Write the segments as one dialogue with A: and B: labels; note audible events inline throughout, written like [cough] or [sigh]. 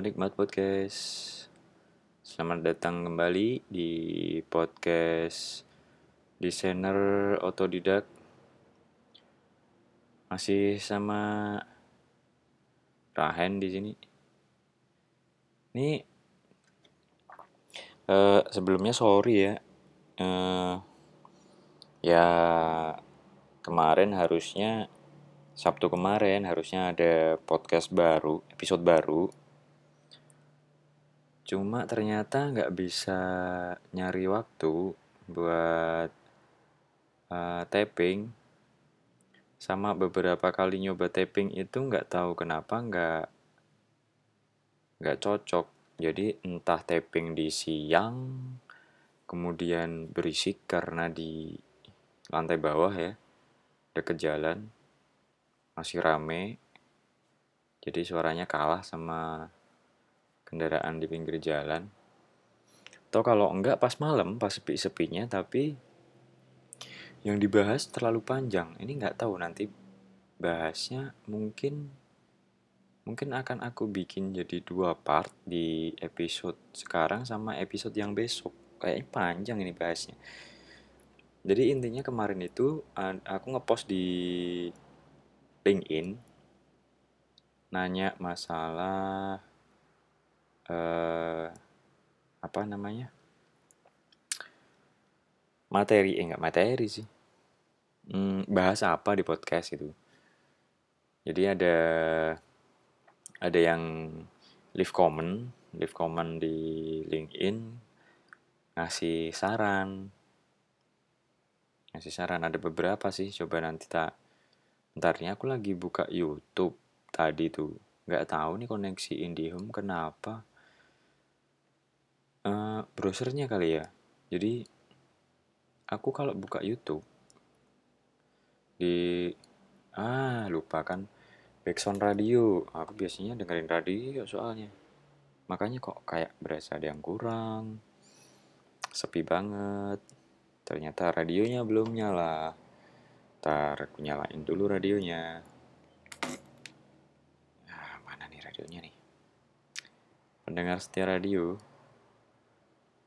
A: Penikmat podcast Selamat datang kembali di podcast Desainer Otodidak Masih sama Rahen di sini. Ini uh, sebelumnya sorry ya uh, Ya kemarin harusnya Sabtu kemarin harusnya ada podcast baru, episode baru. Cuma ternyata nggak bisa nyari waktu buat uh, tapping. Sama beberapa kali nyoba tapping itu nggak tahu kenapa nggak nggak cocok. Jadi entah tapping di siang, kemudian berisik karena di lantai bawah ya, deket jalan masih rame jadi suaranya kalah sama kendaraan di pinggir jalan. Atau kalau enggak pas malam pas sepi-sepinya tapi yang dibahas terlalu panjang. Ini nggak tahu nanti bahasnya mungkin mungkin akan aku bikin jadi dua part di episode sekarang sama episode yang besok. Kayaknya panjang ini bahasnya. Jadi intinya kemarin itu aku ngepost di LinkedIn nanya masalah eh, apa namanya materi eh materi sih hmm, bahasa apa di podcast itu jadi ada ada yang leave comment leave comment di LinkedIn ngasih saran ngasih saran ada beberapa sih coba nanti tak Bentarnya aku lagi buka YouTube tadi tuh. Nggak tahu nih koneksi IndiHome kenapa. Uh, browsernya kali ya. Jadi aku kalau buka YouTube di ah lupa kan backsound radio. Aku biasanya dengerin radio soalnya. Makanya kok kayak berasa ada yang kurang. Sepi banget. Ternyata radionya belum nyala. Ntar aku nyalain dulu radionya. Nah, mana nih radionya nih? Pendengar setia radio.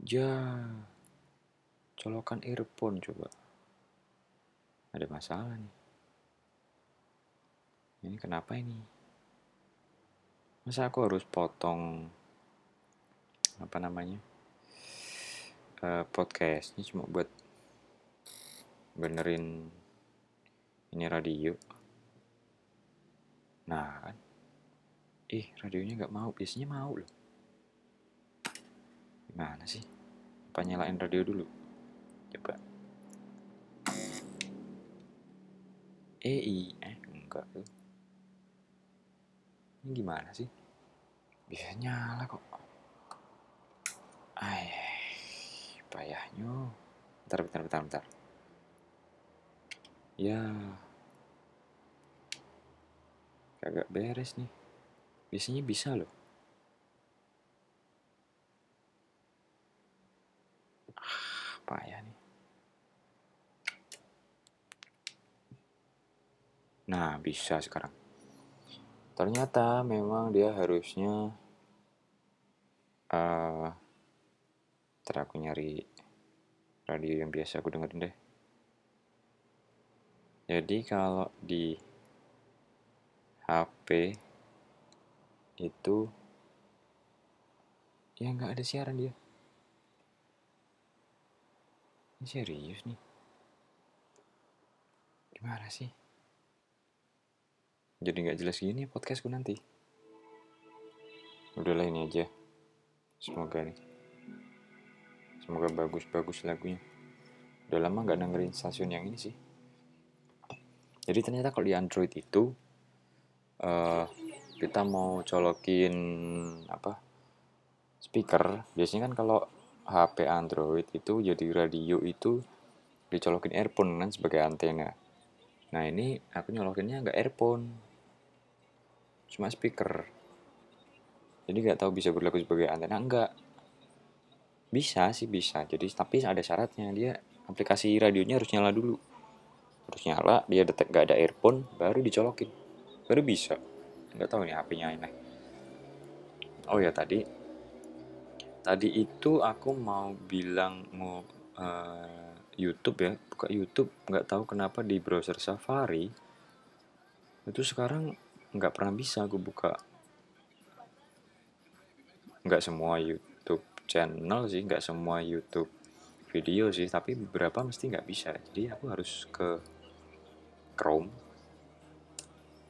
A: Ja. Colokan earphone coba. Ada masalah nih. Ini kenapa ini? Masa aku harus potong apa namanya? Uh, podcast ini cuma buat benerin ini radio nah kan ih radionya nggak mau biasanya mau loh gimana sih apa nyalain radio dulu. Coba. Eh eh enggak tuh ini gimana sih? Bisa nyala kok. Ay payahnya. Bentar bentar bentar bentar. Ya. Kagak beres nih. Biasanya bisa loh ah, payah nih. Nah bisa sekarang. Ternyata memang dia harusnya uh, ntar aku nyari radio yang biasa aku dengerin deh. Jadi kalau di HP itu ya nggak ada siaran dia. Ini serius nih. Gimana sih? Jadi nggak jelas gini podcastku nanti. Udahlah ini aja. Semoga nih. Semoga bagus-bagus lagunya. Udah lama nggak dengerin stasiun yang ini sih. Jadi ternyata kalau di Android itu uh, kita mau colokin apa speaker, biasanya kan kalau HP Android itu jadi radio itu dicolokin earphone kan sebagai antena. Nah ini aku nyolokinnya nggak earphone, cuma speaker. Jadi nggak tahu bisa berlaku sebagai antena enggak. Bisa sih bisa. Jadi tapi ada syaratnya dia aplikasi radionya harus nyala dulu harus nyala dia detek gak ada earphone baru dicolokin baru bisa nggak tahu nih HP-nya ini oh ya tadi tadi itu aku mau bilang mau uh, YouTube ya. Buka YouTube nggak tahu kenapa di browser Safari itu sekarang nggak pernah bisa aku buka. Nggak semua YouTube channel sih nggak semua YouTube video sih tapi beberapa mesti nggak bisa. Jadi aku harus ke Chrome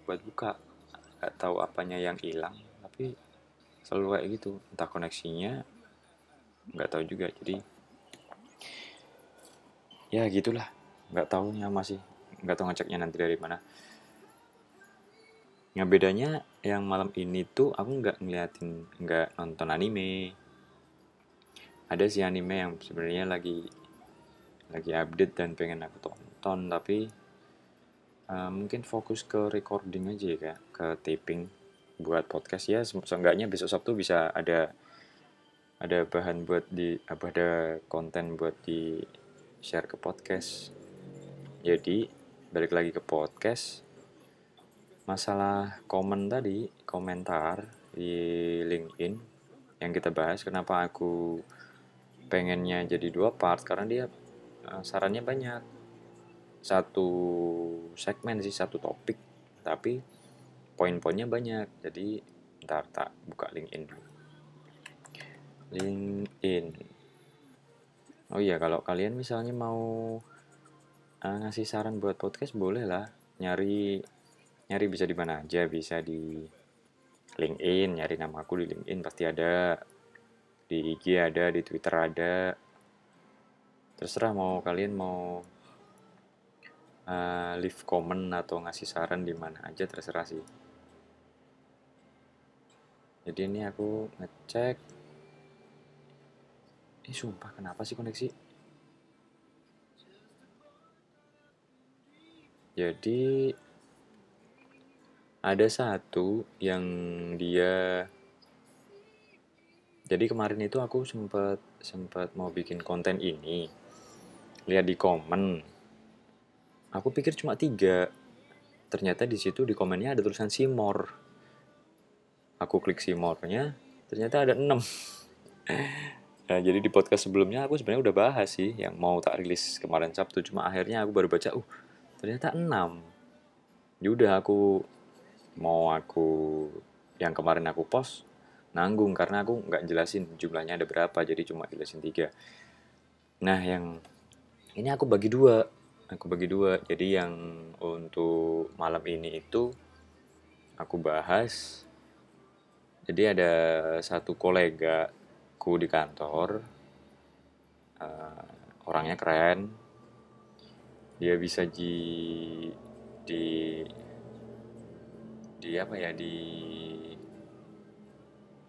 A: buat buka. Nggak tahu apanya yang hilang tapi selalu kayak gitu. Entah koneksinya nggak tahu juga jadi ya gitulah. Nggak tahunya masih nggak tahu ngeceknya nanti dari mana. Yang bedanya yang malam ini tuh aku nggak ngeliatin nggak nonton anime. Ada sih anime yang sebenarnya lagi lagi update dan pengen aku tonton tapi uh, mungkin fokus ke recording aja ya ke taping buat podcast. Ya seenggaknya besok Sabtu bisa ada ada bahan buat di apa ada konten buat di share ke podcast jadi balik lagi ke podcast masalah komen tadi, komentar di LinkedIn yang kita bahas, kenapa aku pengennya jadi dua part karena dia uh, sarannya banyak. Satu segmen sih, satu topik, tapi poin-poinnya banyak. Jadi ntar tak buka LinkedIn dulu. LinkedIn. Oh iya, kalau kalian misalnya mau uh, ngasih saran buat podcast boleh lah. Nyari nyari bisa di mana aja. Bisa di LinkedIn nyari nama aku di LinkedIn pasti ada. Di IG ada di Twitter ada. Terserah mau kalian mau uh, leave comment atau ngasih saran di mana aja terserah sih. Jadi ini aku ngecek ini sumpah kenapa sih koneksi? Jadi ada satu yang dia jadi kemarin itu aku sempat sempat mau bikin konten ini. Lihat di komen. Aku pikir cuma tiga. Ternyata di situ di komennya ada tulisan Simor. Aku klik Simornya ternyata ada enam [laughs] nah, jadi di podcast sebelumnya aku sebenarnya udah bahas sih yang mau tak rilis kemarin Sabtu. Cuma akhirnya aku baru baca uh ternyata enam. Yaudah aku mau aku yang kemarin aku post nanggung karena aku nggak jelasin jumlahnya ada berapa jadi cuma jelasin tiga. Nah yang ini aku bagi dua aku bagi dua. Jadi yang untuk malam ini itu aku bahas jadi ada satu kolega ku di kantor uh, orangnya keren. Dia bisa di di di apa ya di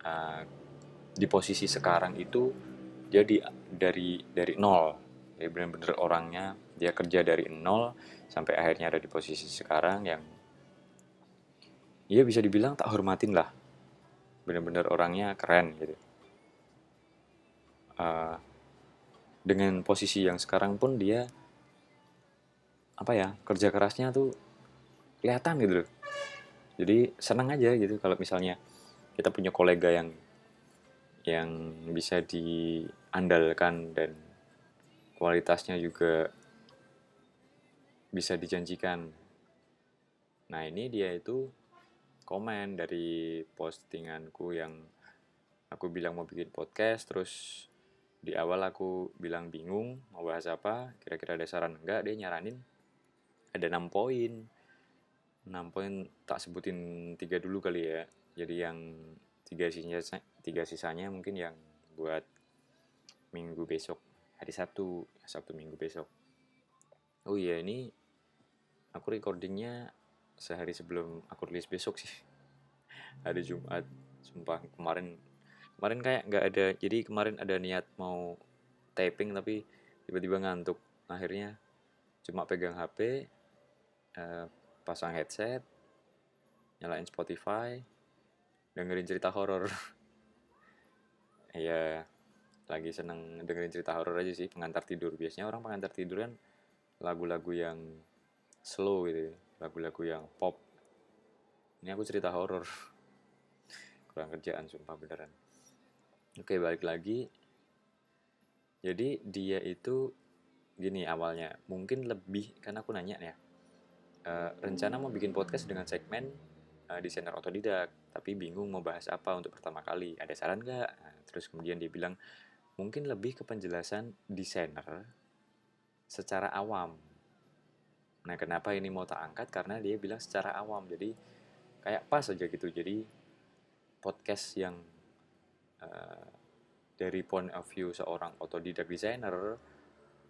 A: uh, di posisi sekarang itu dia di dari dari nol. Jadi benar-benar orangnya dia kerja dari nol sampai akhirnya ada di posisi sekarang yang dia bisa dibilang tak hormatin lah. Benar-benar orangnya keren gitu uh, dengan posisi yang sekarang pun dia apa ya kerja kerasnya tuh kelihatan gitu loh jadi senang aja gitu kalau misalnya kita punya kolega yang yang bisa diandalkan dan kualitasnya juga bisa dijanjikan. Nah ini dia itu komen dari postinganku yang aku bilang mau bikin podcast terus di awal aku bilang bingung mau bahas apa kira-kira ada saran enggak dia nyaranin ada 6 poin. 6 poin tak sebutin tiga dulu kali ya. Jadi yang tiga sisanya tiga sisanya mungkin yang buat minggu besok hari Sabtu Sabtu minggu besok. Oh iya ini aku recordingnya sehari sebelum aku rilis besok sih. Hari Jumat sumpah kemarin kemarin kayak nggak ada jadi kemarin ada niat mau taping tapi tiba-tiba ngantuk akhirnya cuma pegang HP uh, pasang headset, nyalain Spotify, dengerin cerita horor. [laughs] Iya, lagi seneng dengerin cerita horor aja sih, pengantar tidur. Biasanya orang pengantar tidur kan lagu-lagu yang slow gitu, lagu-lagu yang pop. Ini aku cerita horor. [laughs] kurang kerjaan sumpah beneran oke balik lagi. Jadi dia itu gini awalnya. Mungkin lebih karena aku nanya ya. Uh, rencana mau bikin podcast dengan segmen uh, desainer otodidak. Tapi bingung mau bahas apa untuk pertama kali. Ada saran nggak? Nah, terus kemudian dia bilang mungkin lebih ke penjelasan desainer secara awam. Nah kenapa ini mau tak angkat? Karena dia bilang secara awam. Jadi kayak pas aja gitu. Jadi podcast yang uh, dari point of view seorang otodidak designer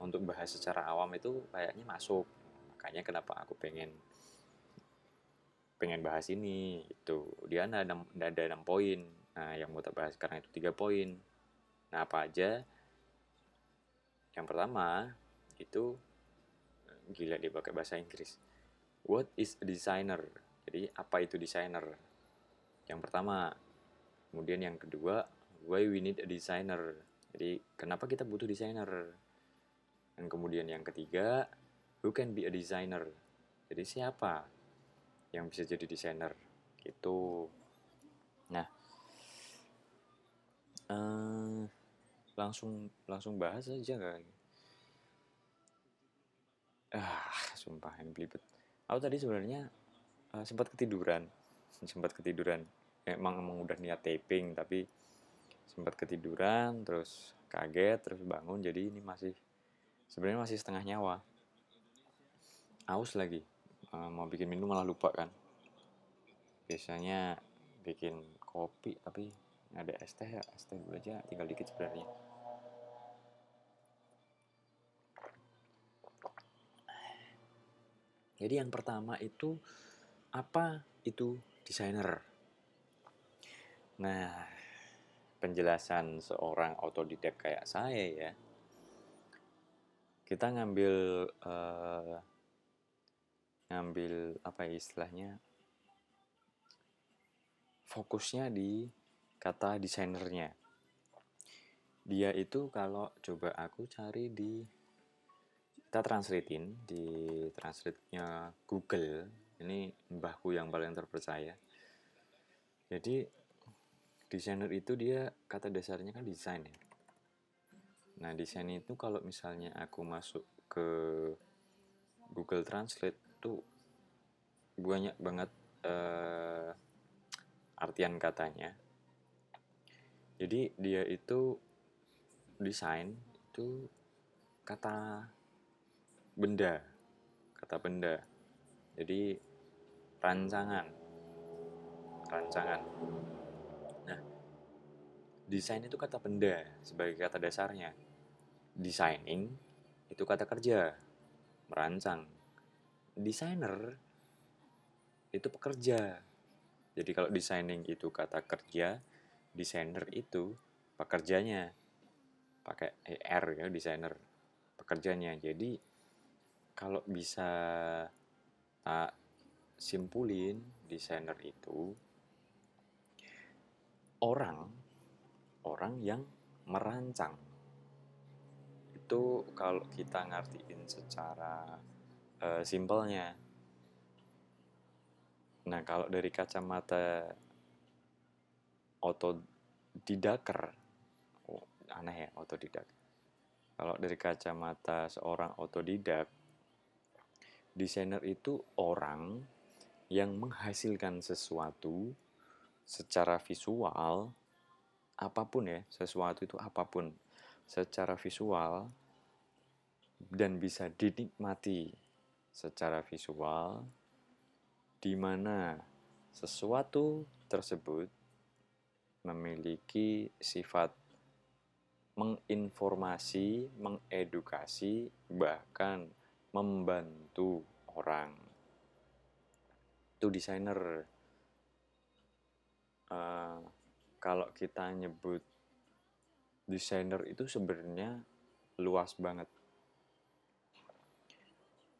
A: untuk bahas secara awam itu kayaknya masuk. Makanya kenapa aku pengen pengen bahas ini itu dia ada enam ada enam poin. Nah yang mau kita bahas sekarang itu tiga poin. Nah apa aja? Yang pertama itu gila dia pakai bahasa Inggris. What is a designer? Jadi apa itu designer yang pertama. Kemudian yang kedua why we need a designer. Jadi kenapa kita butuh designer? Dan kemudian yang ketiga who can be a designer? Jadi siapa yang bisa jadi desainer? Gitu. Nah uh, langsung langsung bahas aja kali ah sumpah yang belibet. Aku tadi sebenarnya uh, sempat ketiduran. [laughs] Sempat ketiduran. Emang emang udah niat taping tapi sempat ketiduran terus kaget terus bangun. Jadi ini masih sebenarnya masih setengah nyawa. Aus lagi. Uh, mau bikin minum malah lupa kan. Biasanya bikin kopi tapi ada es teh ya. Es teh dulu aja tinggal dikit sebenarnya. Jadi yang pertama itu apa itu desainer? Nah penjelasan seorang otodidak kayak saya ya kita ngambil uh, ngambil apa ya istilahnya fokusnya di kata desainernya. Dia itu kalau coba aku cari di kita translatein di translate-nya Google. Ini mbahku yang paling terpercaya. Jadi desainer itu dia kata dasarnya kan desain ya. Nah, desain itu kalau misalnya aku masuk ke Google Translate tuh banyak banget uh, artian katanya jadi dia itu desain itu kata benda, kata benda. Jadi rancangan, rancangan. Desain itu kata benda sebagai kata dasarnya. Designing itu kata kerja, merancang. Desainer itu pekerja. Jadi kalau designing itu kata kerja, desainer itu pekerjanya pakai ER ya desainer pekerjanya jadi kalau bisa tak simpulin desainer itu orang orang yang merancang. Itu kalau kita ngertiin secara uh, simpelnya. Nah kalau dari kacamata otodidaker oh, aneh ya otodidak. Kalau dari kacamata seorang otodidak desainer itu orang yang menghasilkan sesuatu secara visual apa pun ya sesuatu itu apa pun secara visual dan bisa dinikmati secara visual di mana sesuatu tersebut memiliki sifat menginformasi, mengedukasi, bahkan membantu orang. Itu desainer. Uh, kalau kita nyebut desainer itu sebenarnya luas banget.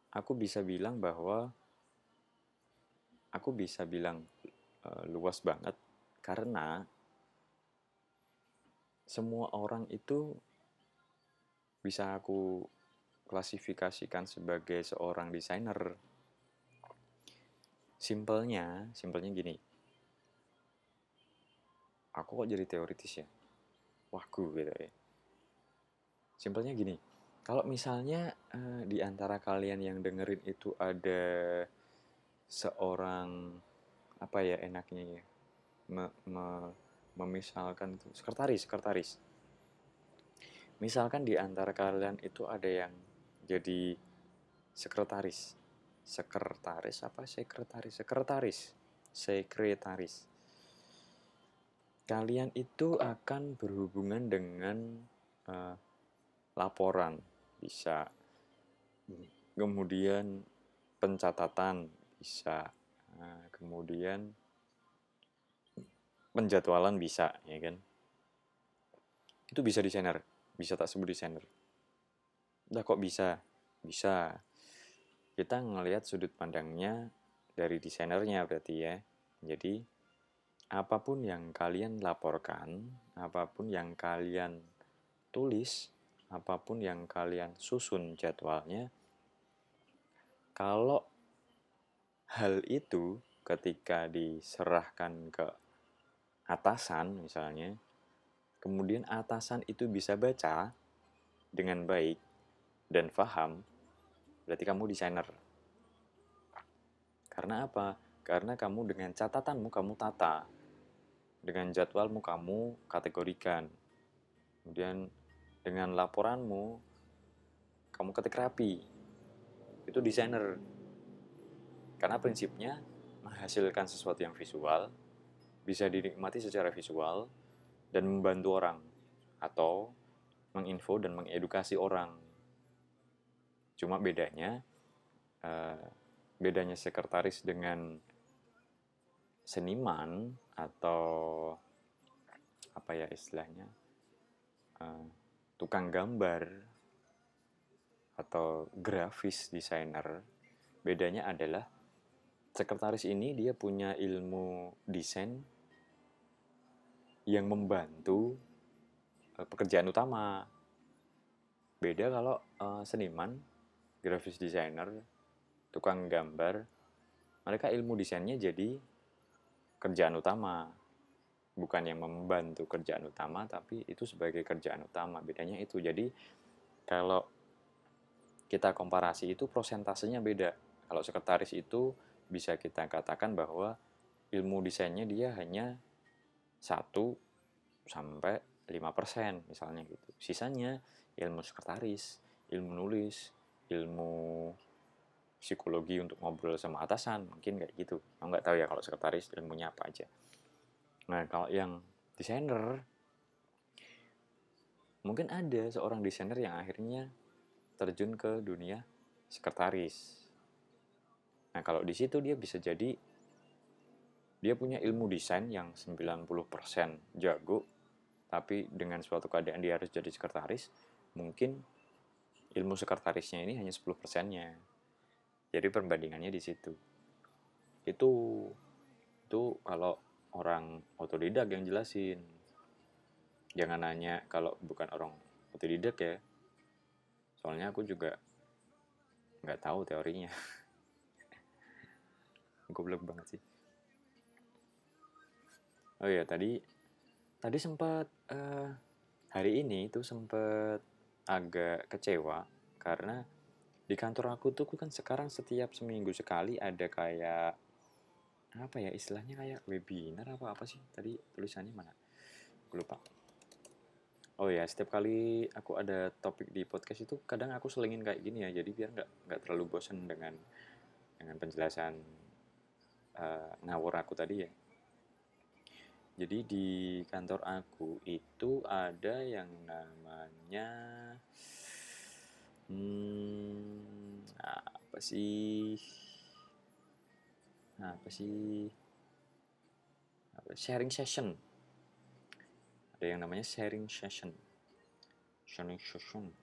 A: Aku bisa bilang bahwa aku bisa bilang uh, luas banget karena semua orang itu bisa aku klasifikasikan sebagai seorang desainer. Simpelnya, simpelnya gini. Aku kok jadi teoritis ya? Wagu gitu ya. Simpelnya gini kalau misalnya uh, di antara kalian yang dengerin itu ada seorang apa ya enaknya ya me, me, memisalkan sekretaris sekretaris. Misalkan di antara kalian itu ada yang jadi sekretaris. Sekretaris apa? Sekretaris sekretaris. Sekretaris kalian itu akan berhubungan dengan uh, laporan. Bisa kemudian pencatatan bisa nah, kemudian penjadwalan bisa ya kan? Itu bisa desainer bisa tak sebut desainer udah kok bisa? Bisa. Kita ngelihat sudut pandangnya dari desainernya berarti ya. Jadi apa pun yang kalian laporkan, apa pun yang kalian tulis, apa pun yang kalian susun jadwalnya, kalau hal itu ketika diserahkan ke atasan misalnya, kemudian atasan itu bisa baca dengan baik dan paham, berarti kamu desainer. Karena apa? Karena kamu dengan catatanmu kamu tata dengan jadwalmu kamu kategorikan. Kemudian dengan laporanmu kamu ketik rapi. Itu desainer. Karena prinsipnya menghasilkan sesuatu yang visual bisa dinikmati secara visual dan membantu orang atau menginfo dan mengedukasi orang. Cuma bedanya uh, bedanya sekretaris dengan seniman atau apa ya istilahnya? Uh, tukang gambar atau grafis desainer. Bedanya adalah sekretaris ini dia punya ilmu desain yang membantu uh, pekerjaan utama. Beda kalau uh, seniman grafis desainer tukang gambar mereka ilmu desainnya jadi kerjaan utama. Bukan yang membantu kerjaan utama tapi itu sebagai kerjaan utama. Bedanya itu. Jadi kalau kita komparasi itu prosentasenya beda. Kalau sekretaris itu bisa kita katakan bahwa ilmu desainnya dia hanya 1 sampai 5% misalnya gitu. Sisanya ilmu sekretaris, ilmu nulis, ilmu psikologi untuk ngobrol sama atasan mungkin kayak gitu. Aku nggak tahu ya kalau sekretaris ilmunya apa aja. Nah kalau yang desainer mungkin ada seorang desainer yang akhirnya terjun ke dunia sekretaris. Nah kalau di situ dia bisa jadi dia punya ilmu desain yang 90% jago tapi dengan suatu keadaan dia harus jadi sekretaris mungkin ilmu sekretarisnya ini hanya 10 persennya jadi perbandingannya di situ. Itu itu kalau orang otodidak yang jelasin. Jangan nanya kalau bukan orang otodidak ya. Soalnya aku juga nggak tahu teorinya. [laughs] Goblok banget sih. Oh ya tadi tadi sempat uh, hari ini itu sempat agak kecewa karena di kantor aku tuh kan sekarang setiap seminggu sekali ada kayak apa ya istilahnya kayak webinar apa apa sih? Tadi tulisannya mana? Aku lupa. Oh ya setiap kali aku ada topik di podcast itu kadang aku selingin kayak gini ya. Jadi biar nggak nggak terlalu bosan dengan dengan penjelasan uh, ngawur aku tadi ya. Jadi di kantor aku itu ada yang namanya Hmm, apa sih? Apa sih? Apa, sharing session. Ada yang namanya sharing session. Sharing session.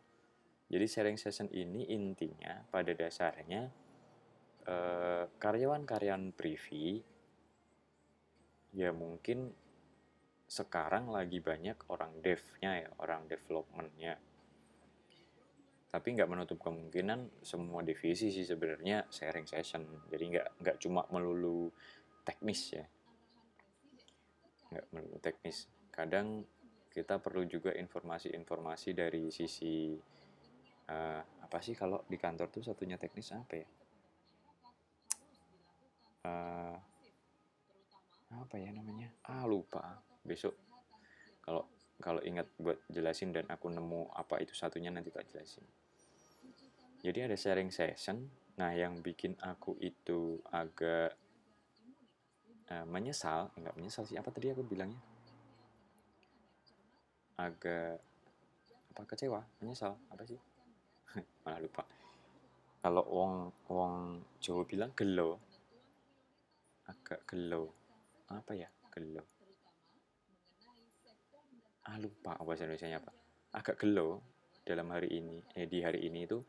A: Jadi sharing session ini intinya pada dasarnya eh, karyawan-karyawan privi ya mungkin sekarang lagi banyak orang devnya ya, orang developmentnya tapi nggak menutup kemungkinan semua divisi sih sebenarnya sharing session. Jadi nggak nggak cuma melulu teknis ya. Nggak melulu teknis. Kadang kita perlu juga informasi-informasi dari sisi uh, apa sih kalau di kantor tuh satunya teknis apa ya? Uh, apa ya namanya? Ah lupa. Besok kalau kalau ingat buat jelasin dan aku nemu apa itu satunya nanti tak jelasin. Jadi ada sharing session. Nah yang bikin aku itu agak uh, menyesal enggak menyesal sih apa tadi aku bilangnya? Agak apa kecewa menyesal apa sih? [laughs] Malah lupa. Kalau wong wong Jawa bilang gelo. Agak gelo. Apa ya gelo ah lupa bahasa Indonesia apa agak gelo dalam hari ini eh di hari ini itu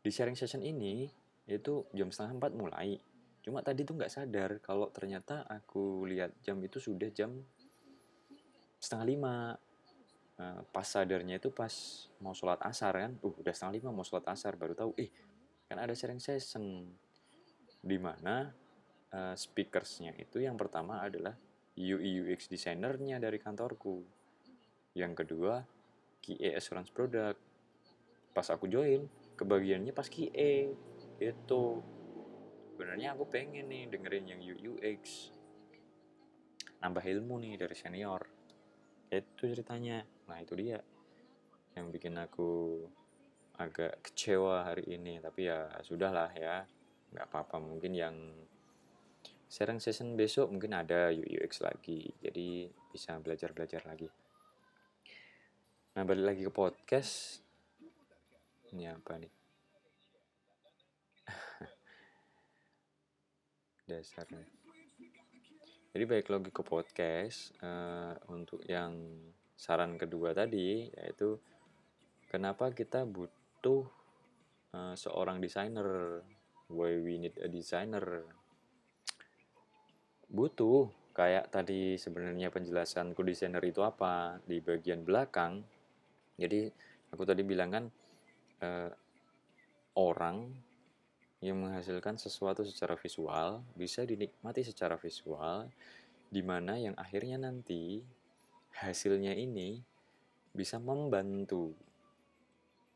A: di sharing session ini itu jam setengah empat mulai. Cuma tadi tuh nggak sadar kalau ternyata aku lihat jam itu sudah jam setengah lima. Uh, pas sadarnya itu pas mau sholat asar kan? Uh udah setengah lima mau sholat asar baru tahu eh kan ada sharing session. Di mana uh, speakersnya itu yang pertama adalah UI UX designernya dari kantorku. Yang kedua, QA assurance product. Pas aku join, kebagiannya pas QA. Itu. Sebenarnya aku pengen nih dengerin yang UX. Nambah ilmu nih dari senior. Itu ceritanya. Nah, itu dia yang bikin aku agak kecewa hari ini. Tapi ya sudahlah ya. Nggak apa-apa. Mungkin yang sharing session besok mungkin ada UX lagi jadi bisa belajar-belajar lagi nah balik lagi ke podcast. Ini apa nih? [laughs] Dasarnya. Jadi baik lagi ke podcast uh, untuk yang saran kedua tadi yaitu kenapa kita butuh uh, seorang desainer? Why we need a designer? Butuh kayak tadi sebenarnya penjelasan code designer itu apa? Di bagian belakang jadi aku tadi bilang kan eh, orang yang menghasilkan sesuatu secara visual bisa dinikmati secara visual di mana yang akhirnya nanti hasilnya ini bisa membantu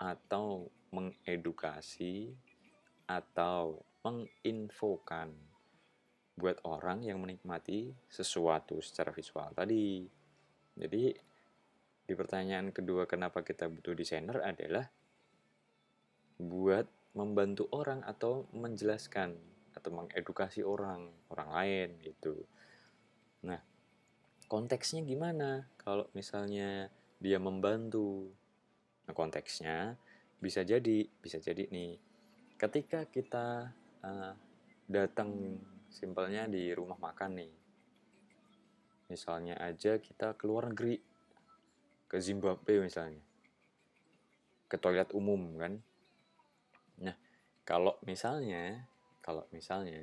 A: atau mengedukasi atau menginfokan buat orang yang menikmati sesuatu secara visual tadi. Jadi di pertanyaan kedua kenapa kita butuh desainer adalah buat membantu orang atau menjelaskan atau mengedukasi orang orang lain gitu. Nah, konteksnya gimana kalau misalnya dia membantu? Nah, konteksnya bisa jadi bisa jadi nih ketika kita uh, datang simpelnya di rumah makan nih misalnya aja kita keluar negeri ke Zimbabwe misalnya. Ke toilet umum kan. Nah kalau misalnya kalau misalnya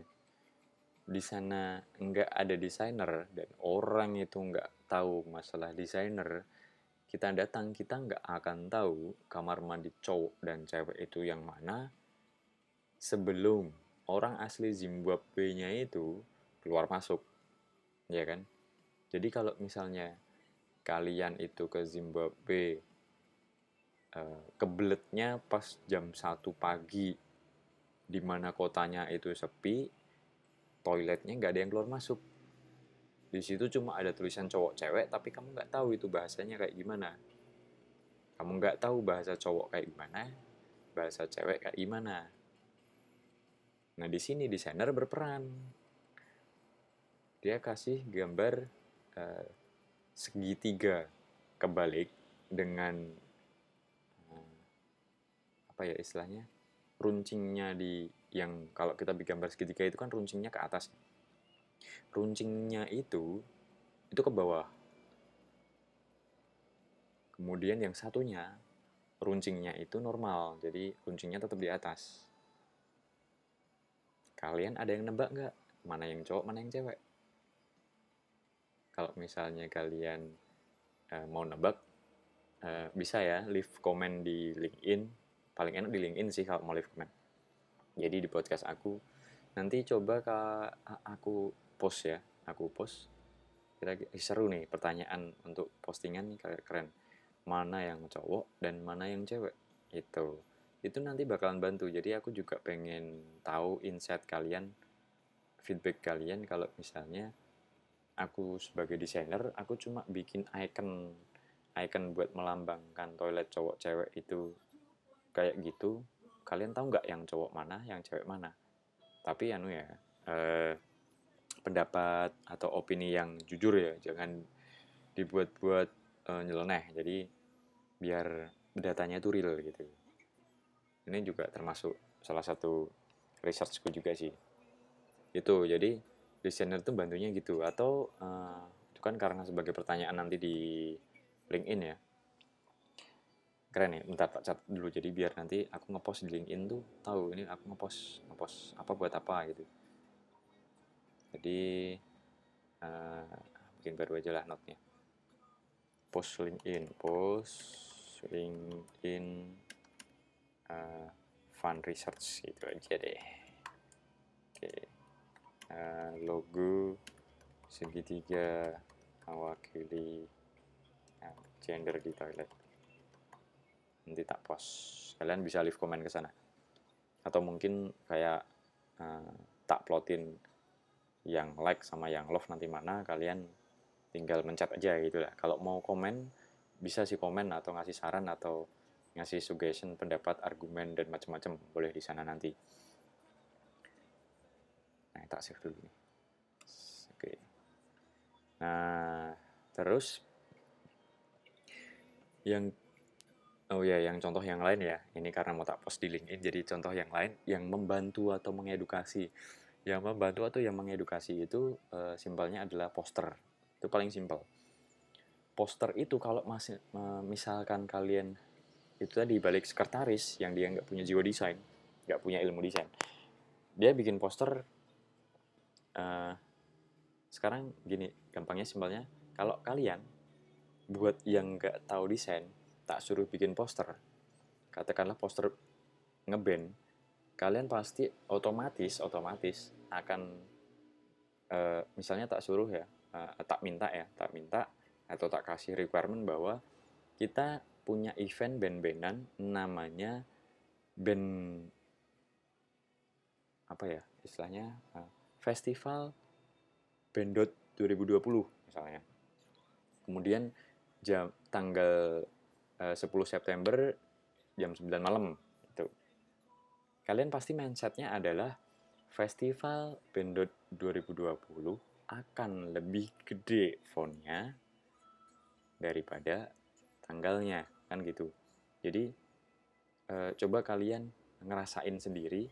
A: di sana nggak ada desainer dan orang itu nggak tahu masalah desainer kita datang kita nggak akan tahu kamar mandi cowok dan cewek itu yang mana. Sebelum orang asli Zimbabwe-nya itu keluar masuk, ya kan? Jadi kalau misalnya kalian itu ke Zimbabwe uh, kebeletnya pas jam 1 pagi di mana kotanya itu sepi, toiletnya nggak ada yang keluar masuk. Di situ cuma ada tulisan cowok cewek, tapi kamu nggak tahu itu bahasanya kayak gimana. Kamu nggak tahu bahasa cowok kayak gimana, bahasa cewek kayak gimana. Nah, di sini desainer berperan. Dia kasih gambar uh, segitiga kebalik dengan uh, apa ya istilahnya? runcingnya di yang kalau kita bikin gambar segitiga itu kan runcingnya ke atas. Runcingnya itu itu ke bawah. Kemudian yang satunya runcingnya itu normal, jadi runcingnya tetap di atas kalian ada yang nebak nggak mana yang cowok mana yang cewek kalau misalnya kalian uh, mau nebak uh, bisa ya leave comment di LinkedIn. Paling enak di LinkedIn sih kalau mau leave comment. Jadi di podcast aku nanti coba ke aku post ya. Aku post. Kira seru nih pertanyaan untuk postingan nih keren. Mana yang cowok dan mana yang cewek? Itu itu nanti bakalan bantu. Jadi aku juga pengen tahu insight kalian feedback kalian kalau misalnya aku sebagai desainer aku cuma bikin icon icon buat melambangkan toilet cowok cewek itu kayak gitu. Kalian tahu nggak yang cowok mana yang cewek mana? Tapi anu ya eh, pendapat atau opini yang jujur ya jangan dibuat-buat eh, nyeleneh. Jadi biar datanya itu real gitu. Ini juga termasuk salah satu researchku juga sih. Itu jadi desainer tuh bantunya gitu atau uh, itu kan karena sebagai pertanyaan nanti di LinkedIn ya. Keren ya bentar pak cat dulu. Jadi biar nanti aku ngepost di LinkedIn tuh tahu ini aku ngepost ngepost apa buat apa gitu. Jadi uh, bikin baru aja lah notnya. Post LinkedIn post LinkedIn uh, fund research gitu aja deh. Oke. okay. Uh, logo segitiga mewakili uh, gender di toilet. Nanti tak post. Kalian bisa leave komen ke sana. Atau mungkin kayak uh, tak plotin yang like sama yang love nanti mana kalian tinggal mencet aja gitu lah. Kalau mau komen bisa sih komen atau ngasih saran atau ngasih suggestion, pendapat, argumen dan macam-macam boleh di sana nanti. Nah, tak save dulu nih. Oke. Nah, terus yang oh ya, yang contoh yang lain ya. Ini karena mau tak post di LinkedIn jadi contoh yang lain yang membantu atau mengedukasi. Yang membantu atau yang mengedukasi itu uh, simpelnya adalah poster. Itu paling simpel poster itu kalau masih misalkan kalian itu tadi balik sekretaris yang dia nggak punya jiwa desain nggak punya ilmu desain dia bikin poster uh, sekarang gini gampangnya simpelnya. Kalau kalian buat yang nggak tahu desain tak suruh bikin poster katakanlah poster ngeband kalian pasti otomatis otomatis akan uh, misalnya tak suruh ya uh, tak minta ya tak minta atau tak kasih requirement bahwa kita punya event band-bandan namanya band apa ya istilahnya uh, festival? Bandot 2020 misalnya. Kemudian jam tanggal uh, 10 September jam 9 malam itu kalian pasti mindsetnya adalah festival bandot 2020 akan lebih gede fontnya daripada tanggalnya kan gitu. Jadi e, coba kalian ngerasain sendiri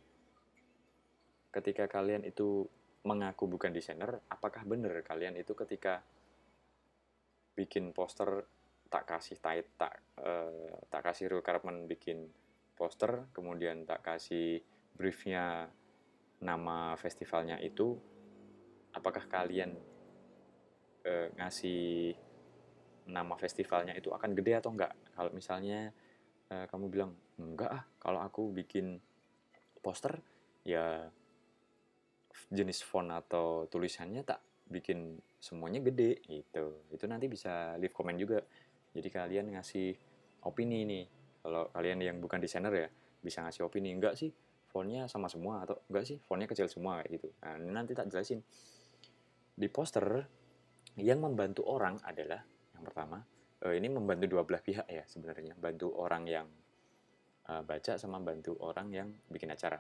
A: ketika kalian itu mengaku bukan desainer apakah benar kalian itu ketika bikin poster tak kasih tight tak e, tak kasih requirement bikin poster kemudian tak kasih briefnya nama festivalnya itu apakah kalian e, ngasih nama festivalnya itu akan gede atau enggak. Kalau misalnya uh, kamu bilang enggak ah, kalau aku bikin poster ya jenis font atau tulisannya tak bikin semuanya gede gitu. Itu nanti bisa leave comment juga. Jadi kalian ngasih opini nih. Kalau kalian yang bukan desainer ya bisa ngasih opini enggak sih fontnya sama semua atau enggak sih fontnya kecil semua kayak gitu. Nah, nanti tak jelasin. Di poster yang membantu orang adalah yang pertama, uh, ini membantu dua belah pihak ya sebenarnya, bantu orang yang uh, baca sama bantu orang yang bikin acara.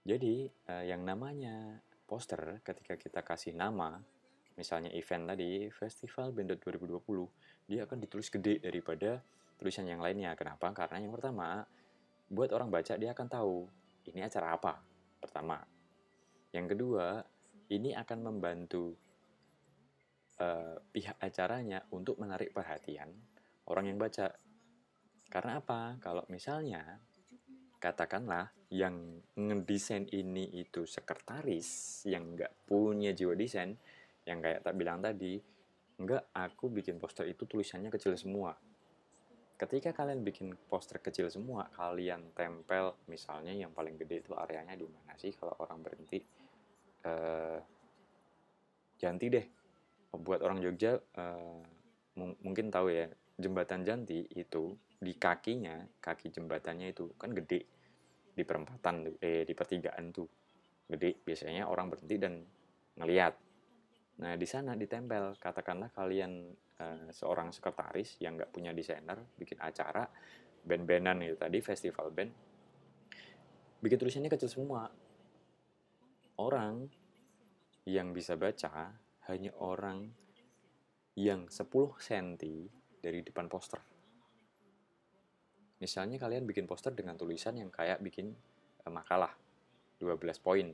A: Jadi uh, yang namanya poster ketika kita kasih nama, misalnya event tadi Festival Bandot 2020, dia akan ditulis gede daripada tulisan yang lainnya. Kenapa? Karena yang pertama, buat orang baca dia akan tahu ini acara apa. Pertama. Yang kedua, ini akan membantu uh, pihak acaranya untuk menarik perhatian orang yang baca. Karena apa? Kalau misalnya katakanlah yang ngedesain ini itu sekretaris yang nggak punya jiwa desain, yang kayak tak bilang tadi, nggak aku bikin poster itu tulisannya kecil semua. Ketika kalian bikin poster kecil semua, kalian tempel misalnya yang paling gede itu areanya di mana sih kalau orang berhenti? Uh, ganti deh buat orang Jogja uh, mungkin tahu ya jembatan Janti itu di kakinya kaki jembatannya itu kan gede di perempatan tuh eh di pertigaan tuh. Gede biasanya orang berhenti dan ngeliat. Nah di sana ditempel. Katakanlah kalian uh, seorang sekretaris yang nggak punya desainer bikin acara band-bandan itu tadi festival band bikin tulisannya kecil semua. Orang yang bisa baca hanya orang yang 10 cm dari depan poster. Misalnya kalian bikin poster dengan tulisan yang kayak bikin eh, makalah 12 poin.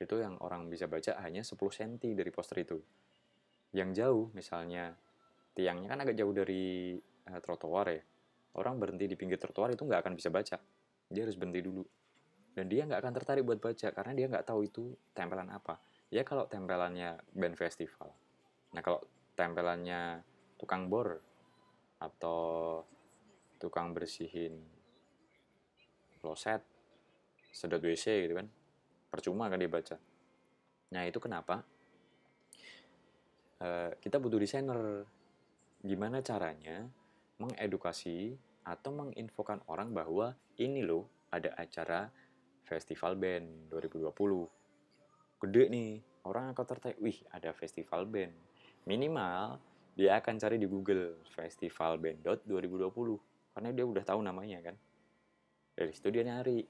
A: Itu yang orang bisa baca hanya 10 cm dari poster itu. Yang jauh misalnya tiangnya kan agak jauh dari uh, trotoar ya. Orang berhenti di pinggir trotoar itu nggak akan bisa baca. Dia harus berhenti dulu. Dan dia nggak akan tertarik buat baca karena dia nggak tahu itu tempelan apa. Ya kalau tempelannya band festival. Nah kalau tempelannya tukang bor atau tukang bersihin kloset, sedot WC gitu kan. Percuma kan dibaca. Nah itu kenapa uh, kita butuh desainer. Gimana caranya mengedukasi atau menginfokan orang bahwa ini loh ada acara festival band 2020 gede nih orang akan tertarik wih ada festival band minimal dia akan cari di Google festival band 2020 karena dia udah tahu namanya kan? Dari situ dia nyari.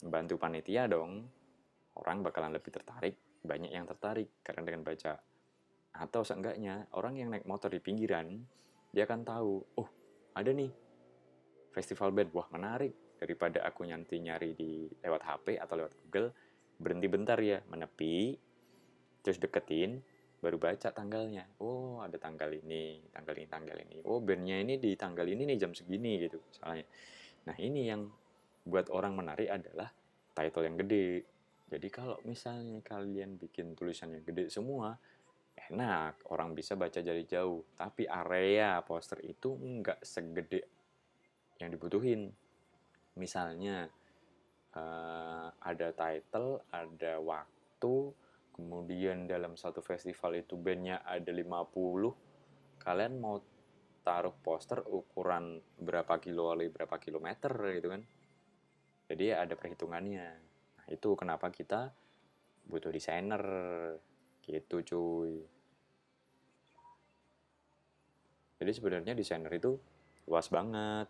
A: Bantu panitia dong. Orang bakalan lebih tertarik. Banyak yang tertarik karena dengan baca. Atau seenggaknya orang yang naik motor di pinggiran dia akan tahu oh ada nih. Festival band. Wah menarik. Daripada aku nanti nyari di lewat HP atau lewat Google berhenti bentar ya menepi terus deketin baru baca tanggalnya. Oh ada tanggal ini tanggal ini tanggal ini. Oh bandnya ini di tanggal ini nih jam segini gitu misalnya. Nah ini yang buat orang menarik adalah title yang gede. Jadi kalau misalnya kalian bikin tulisannya gede semua enak. Orang bisa baca dari jauh. Tapi area poster itu nggak segede yang dibutuhin. Misalnya uh, ada title, ada waktu, kemudian dalam satu festival itu bandnya ada 50, kalian mau taruh poster ukuran berapa kilo kali berapa kilometer gitu kan. Jadi ada perhitungannya. Nah, itu kenapa kita butuh desainer gitu cuy. Jadi sebenarnya desainer itu luas banget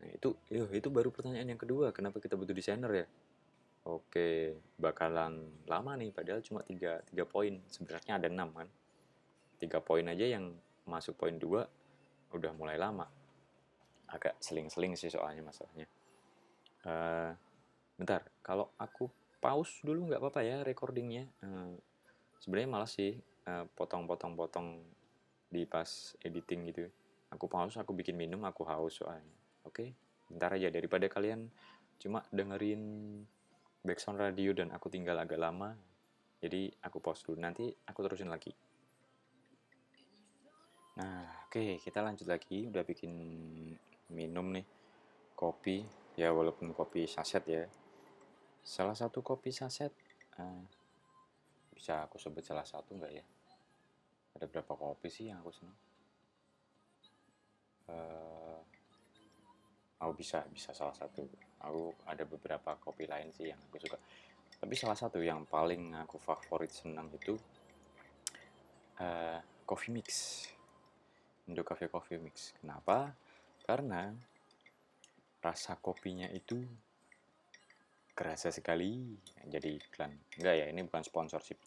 A: Nah, itu yo, itu baru pertanyaan yang kedua, kenapa kita butuh desainer ya? Oke, bakalan lama nih padahal cuma tiga tiga poin. Sebenarnya ada enam kan. tiga poin aja yang masuk poin dua udah mulai lama. Agak seling-seling sih soalnya masalahnya. Uh, bentar, kalau aku pause dulu nggak apa-apa ya recordingnya. Uh, Sebenarnya malas sih uh, potong-potong-potong di pas editing gitu. Aku pause, aku bikin minum, aku haus soalnya. Oke, bentar aja daripada kalian cuma dengerin background radio dan aku tinggal agak lama. Jadi aku pause dulu, nanti aku terusin lagi. Nah, oke, okay, kita lanjut lagi. Udah bikin minum nih, kopi. Ya, walaupun kopi saset ya. Salah satu kopi saset, uh, bisa aku sebut salah satu nggak ya? Ada berapa kopi sih yang aku senang? Uh, aku bisa bisa salah satu. Aku ada beberapa kopi lain sih yang aku suka. Tapi salah satu yang paling aku favorit senang itu uh, coffee mix. Indo Cafe Coffee Mix. Kenapa? Karena rasa kopinya itu kerasa sekali. Jadi iklan. Enggak ya ini bukan sponsorship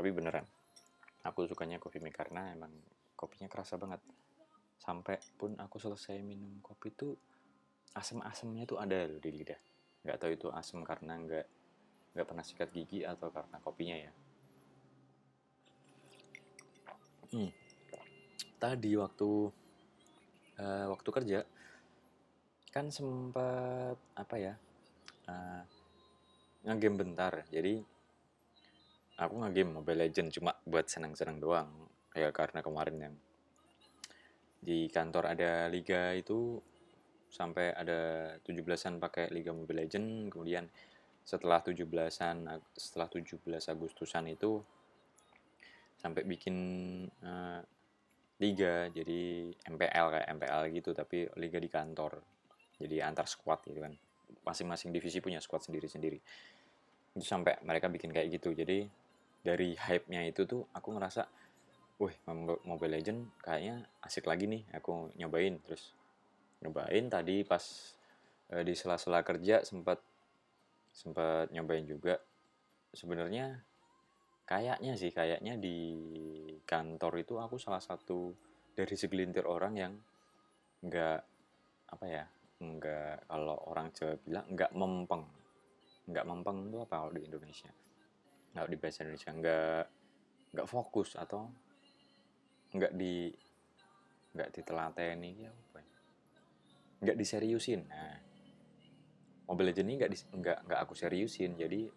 A: tapi beneran aku sukanya coffee mix karena emang kopinya kerasa banget. Sampai pun aku selesai minum kopi tuh asam-asamnya tuh ada loh di lidah. Nggak tahu itu asam karena nggak nggak pernah sikat gigi atau karena kopinya ya? Hmm. tadi waktu uh, waktu kerja kan sempat apa ya uh, ngegame bentar. Jadi aku ngegame Mobile Legend cuma buat senang-senang doang. Ya karena kemarin yang di kantor ada liga itu sampai ada 17-an pakai Liga Mobile Legend kemudian setelah 17-an setelah 17 Agustusan itu sampai bikin uh, liga. Jadi MPL kayak MPL gitu tapi liga di kantor. Jadi antar squad gitu kan. Masing-masing divisi punya squad sendiri-sendiri. Itu sampai mereka bikin kayak gitu. Jadi dari hype-nya itu tuh aku ngerasa wih Mobile Legend kayaknya asik lagi nih aku nyobain. Terus nyobain. Tadi pas uh, di sela-sela kerja sempat sempat nyobain juga. Sebenarnya kayaknya sih kayaknya di kantor itu aku salah satu dari segelintir orang yang nggak apa ya nggak kalau orang Jawa bilang nggak mempeng. Nggak mempeng itu apa kalau di Indonesia? Nggak di bahasa Indonesia nggak nggak fokus atau nggak di nggak ditelateni ya nggak diseriusin. Nah Mobile Legends ini nggak nggak nggak aku seriusin. Jadi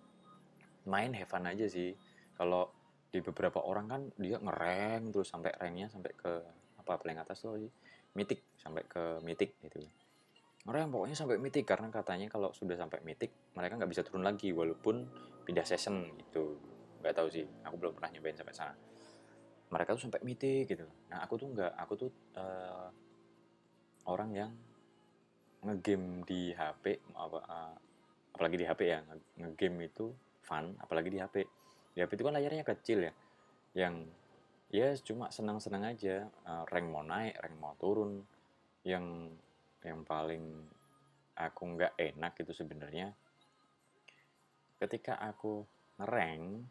A: main have fun aja sih. Kalau di beberapa orang kan dia ngereng terus sampai ranknya sampai ke apa paling atas tuh mitik sampai ke mitik gitu. Ngereng pokoknya sampai mitik karena katanya kalau sudah sampai mitik mereka nggak bisa turun lagi walaupun pindah season gitu. Nggak tahu sih aku belum pernah nyobain sampai sana. Mereka tuh sampai mitik gitu. Nah aku tuh nggak aku tuh uh, orang yang ngegame di HP apa uh, apalagi di HP ya ngegame itu fun apalagi di HP di HP itu kan layarnya kecil ya yang ya cuma senang-senang aja uh, rank mau naik rank mau turun. Yang yang paling aku nggak enak itu sebenarnya ketika aku ngerank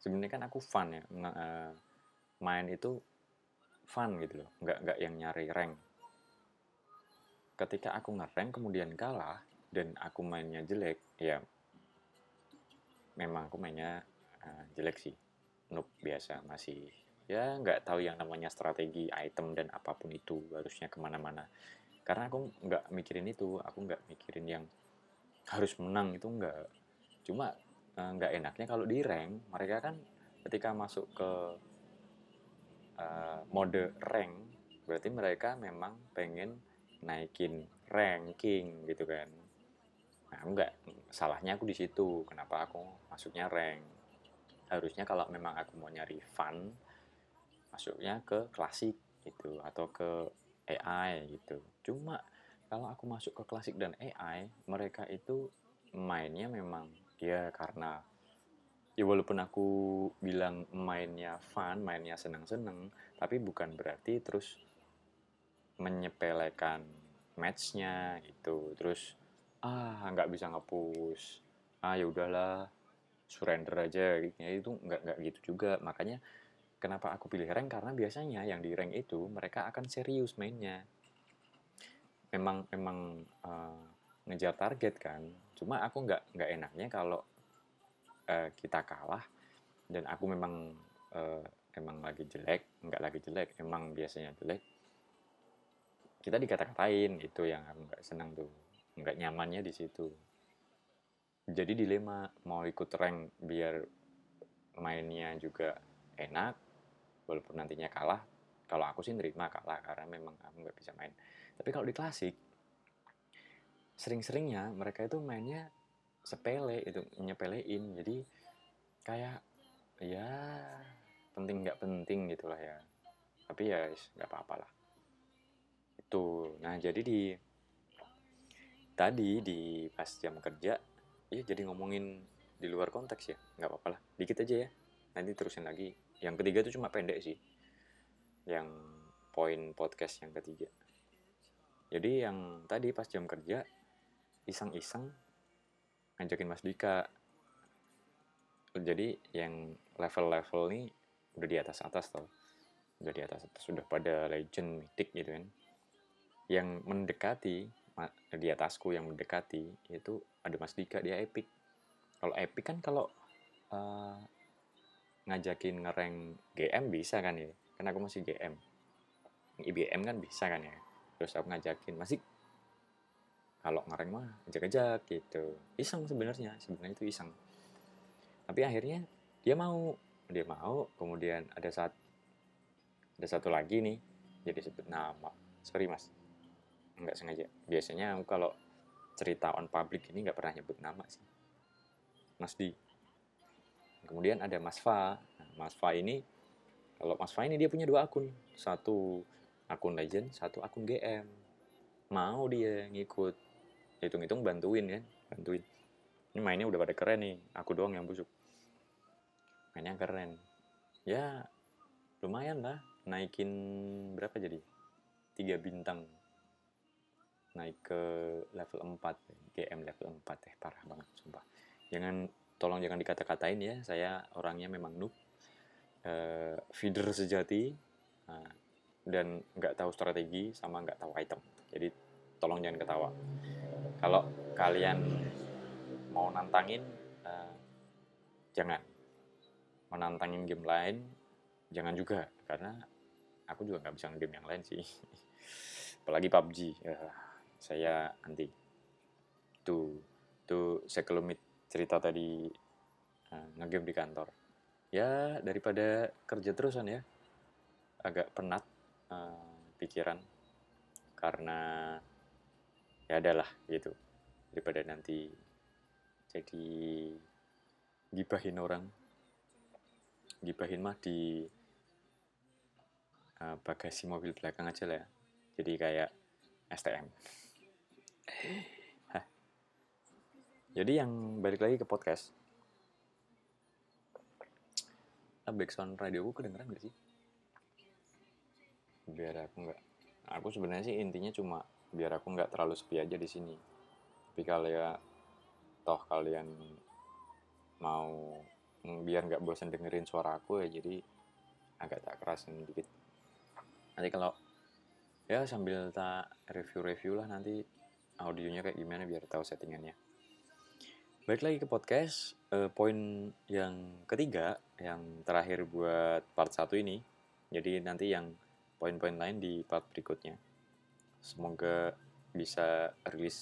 A: sebenarnya kan aku fun ya nge, uh, main itu fun gitu loh nggak nggak yang nyari rank ketika aku ngerank kemudian kalah dan aku mainnya jelek ya memang aku mainnya uh, jelek sih. Noob biasa masih ya nggak tahu yang namanya strategi item dan apa pun itu harusnya ke mana-mana. Karena aku nggak mikirin itu aku nggak mikirin yang harus menang itu nggak. Cuma uh, nggak enaknya kalau di rank mereka kan ketika masuk ke uh, mode rank berarti mereka memang pengen naikin ranking gitu kan Nah, enggak, salahnya aku di situ. Kenapa aku masuknya rank? Harusnya kalau memang aku mau nyari fun, masuknya ke klasik gitu atau ke AI gitu. Cuma kalau aku masuk ke klasik dan AI, mereka itu mainnya memang ya karena ya walaupun aku bilang mainnya fun, mainnya seneng-seneng, tapi bukan berarti terus menyepelekan matchnya gitu. Terus ah nggak bisa ngepush ah ya udahlah surrender aja. Ya itu nggak nggak gitu juga. Makanya kenapa aku pilih rank? Karena biasanya yang di rank itu mereka akan serius mainnya. Memang memang uh, ngejar target kan. Cuma aku nggak nggak enaknya kalau uh, kita kalah dan aku memang uh, emang lagi jelek nggak lagi jelek emang biasanya jelek kita dikata-katain itu yang aku nggak senang tuh nggak nyamannya di situ. Jadi dilema mau ikut rank biar mainnya juga enak walaupun nantinya kalah kalau aku sih nerima kalah karena memang aku nggak bisa main. Tapi kalau di klasik sering-seringnya mereka itu mainnya sepele itu nyepelein. Jadi kayak ya penting nggak penting gitulah ya. Tapi ya nggak apa-apa lah itu nah jadi di tadi di pas jam kerja ya jadi ngomongin di luar konteks ya nggak apa-apa lah dikit aja ya. Nanti terusin lagi. Yang ketiga itu cuma pendek sih. Yang poin podcast yang ketiga. Jadi yang tadi pas jam kerja iseng-iseng ngajakin Mas Dika. Jadi yang level-level ini udah di atas atas tau. Udah di atas atas sudah pada legend mythic gitu kan yang mendekati di atasku yang mendekati itu ada Mas Dika dia epic. Kalau epic kan kalau uh, ngajakin ngereng GM bisa kan ya? Karena aku masih GM IBM kan bisa kan ya? Terus aku ngajakin masih kalau ngereng mah ajak-ajak gitu. Iseng sebenarnya sebenarnya itu iseng. Tapi akhirnya dia mau dia mau kemudian ada saat ada satu lagi nih jadi sebut nama. Sorry mas nggak sengaja. Biasanya aku kalau cerita on public ini nggak pernah nyebut nama sih. Mas Di. Kemudian ada Mas Fa. Nah, Mas Fa ini kalau Mas Fa ini dia punya dua akun. Satu akun legend satu akun GM mau dia ngikut. Hitung-hitung bantuin kan bantuin. Ini mainnya udah pada keren nih aku doang yang busuk. Mainnya keren. Ya lumayan lah naikin berapa jadi? Tiga bintang naik ke level 4 GM level 4 eh parah banget sumpah. Jangan tolong jangan dikata-katain ya saya orangnya memang noob uh, feeder sejati uh, dan nggak tahu strategi sama nggak tahu item. Jadi tolong jangan ketawa. Kalau kalian mau nantangin uh, jangan. Mau nantangin game lain jangan juga karena aku juga nggak bisa game yang lain sih. [laughs] Apalagi PUBG uh, saya anti. Tuh tuh sekelumit cerita tadi uh, ngegame di kantor. Ya daripada kerja terusan ya. Agak penat uh, pikiran. Karena ya adalah gitu. Daripada nanti jadi gibahin orang. Gibahin mah di uh, bagasi mobil belakang aja lah ya. Jadi kayak STM jadi yang balik lagi ke podcast. Ah, backsound radio aku kedengeran gak sih? Biar aku nggak aku sebenarnya sih intinya cuma biar aku nggak terlalu sepi aja di sini. Tapi kalau ya toh kalian mau biar nggak bosan dengerin suara aku ya jadi agak tak kerasin dikit. Nanti kalau ya sambil tak review-review lah nanti audionya kayak gimana biar tahu settingannya Balik lagi ke podcast, uh, poin yang ketiga, yang terakhir buat part satu ini. Jadi nanti yang poin-poin lain di part berikutnya. Semoga bisa rilis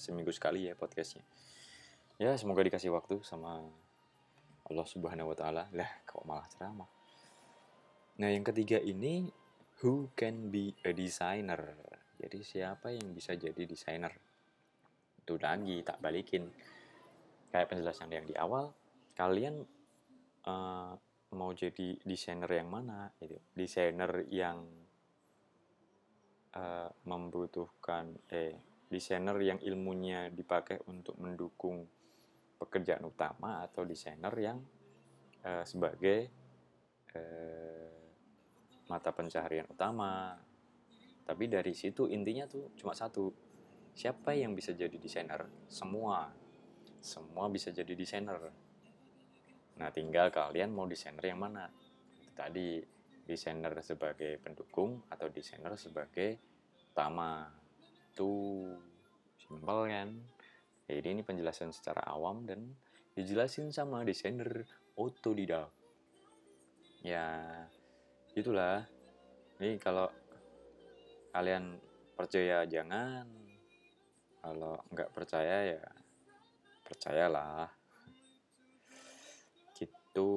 A: seminggu sekali ya podcastnya. Ya semoga dikasih waktu sama Allah Subhanahu Wa Taala. Lah kok malah ceramah. Nah yang ketiga ini who can be a designer. Jadi siapa yang bisa jadi desainer? Itu lagi tak balikin. Kayak penjelasan yang di awal kalian uh, mau jadi desainer yang mana gitu? Desainer yang uh, membutuhkan eh desainer yang ilmunya dipakai untuk mendukung pekerjaan utama atau desainer yang uh, sebagai uh, mata pencaharian utama tapi dari situ intinya tuh cuma satu siapa yang bisa jadi desainer semua semua bisa jadi desainer. Nah, tinggal kalian mau desainer yang mana. Tadi desainer sebagai pendukung atau desainer sebagai utama. Tuh, simpel kan? Jadi ini penjelasan secara awam dan dijelasin sama desainer otodidak. Ya, itulah. Ini kalau kalian percaya jangan, kalau nggak percaya ya percayalah. Gitu.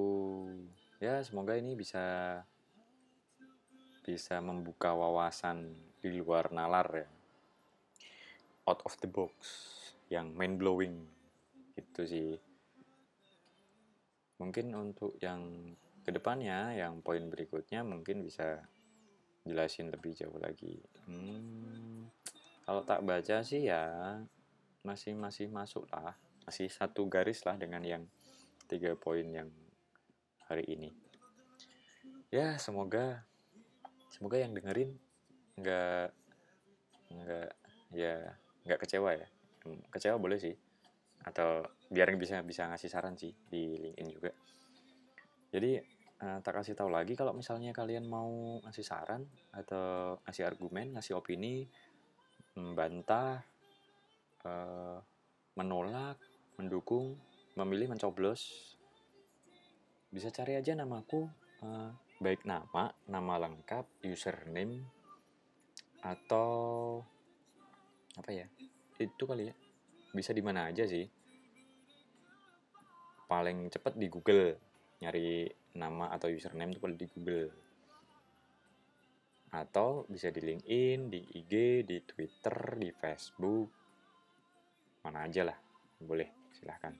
A: Ya semoga ini bisa bisa membuka wawasan di luar nalar ya. Out of the box yang mind blowing. Gitu sih. Mungkin untuk yang ke depannya yang poin berikutnya mungkin bisa jelasin lebih jauh lagi hmm, kalau tak baca sih ya masih masih masuk lah masih satu garis lah dengan yang tiga poin yang hari ini. Ya semoga semoga yang dengerin nggak nggak ya nggak kecewa ya. Kecewa boleh sih atau biar bisa bisa ngasih saran sih di LinkedIn juga. Jadi uh, tak kasih tahu lagi kalau misalnya kalian mau ngasih saran atau ngasih argumen, ngasih opini, membantah, uh, menolak mendukung, memilih mencoblos, bisa cari aja namaku, uh, baik nama, nama lengkap, username, atau apa ya, itu kali ya, bisa di mana aja sih. Paling cepat di Google, nyari nama atau username itu paling di Google. Atau bisa di LinkedIn, di IG, di Twitter, di Facebook, mana aja lah, boleh silahkan.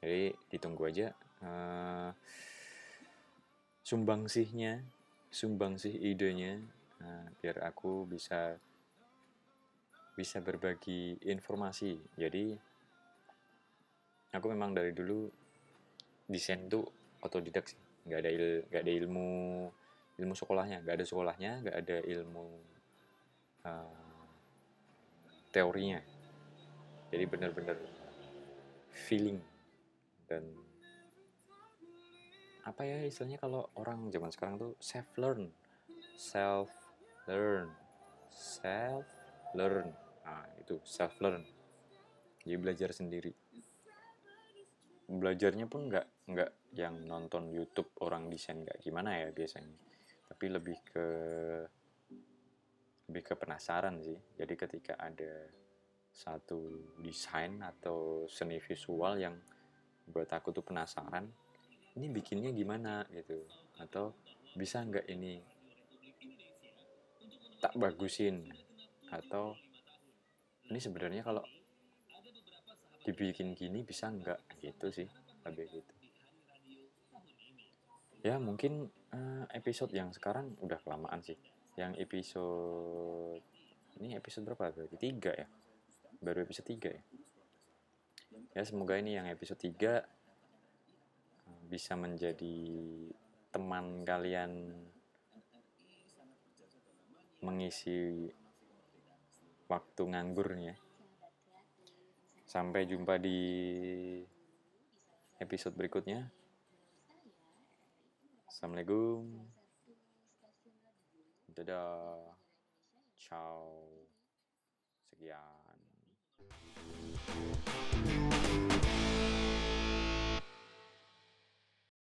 A: Jadi ditunggu aja uh, sumbangsihnya sumbangsih idenya nah, biar aku bisa bisa berbagi informasi. Jadi aku memang dari dulu desain tuh otodidak sih nggak ada il, nggak ada ilmu ilmu sekolahnya. Nggak ada sekolahnya nggak ada ilmu uh, teorinya. Jadi benar-benar feeling dan apa ya istilahnya kalau orang zaman sekarang tuh self learn self learn self learn nah itu self learn jadi belajar sendiri belajarnya pun nggak nggak yang nonton YouTube orang desain nggak gimana ya biasanya. Tapi lebih ke lebih ke penasaran sih. Jadi ketika ada satu desain atau seni visual yang buat aku tuh penasaran ini bikinnya gimana gitu. Atau bisa nggak ini tak bagusin? Atau ini sebenarnya kalau dibikin gini bisa nggak gitu sih lebih gitu. Ya mungkin uh, episode yang sekarang udah kelamaan sih. Yang episode ini episode berapa? Berarti tiga ya? Baru episode tiga ya? Ya semoga ini yang episode tiga bisa menjadi teman kalian mengisi waktu nganggurnya. Sampai jumpa di episode berikutnya. Assalamualaikum. Dadah. Ciao. Sekian.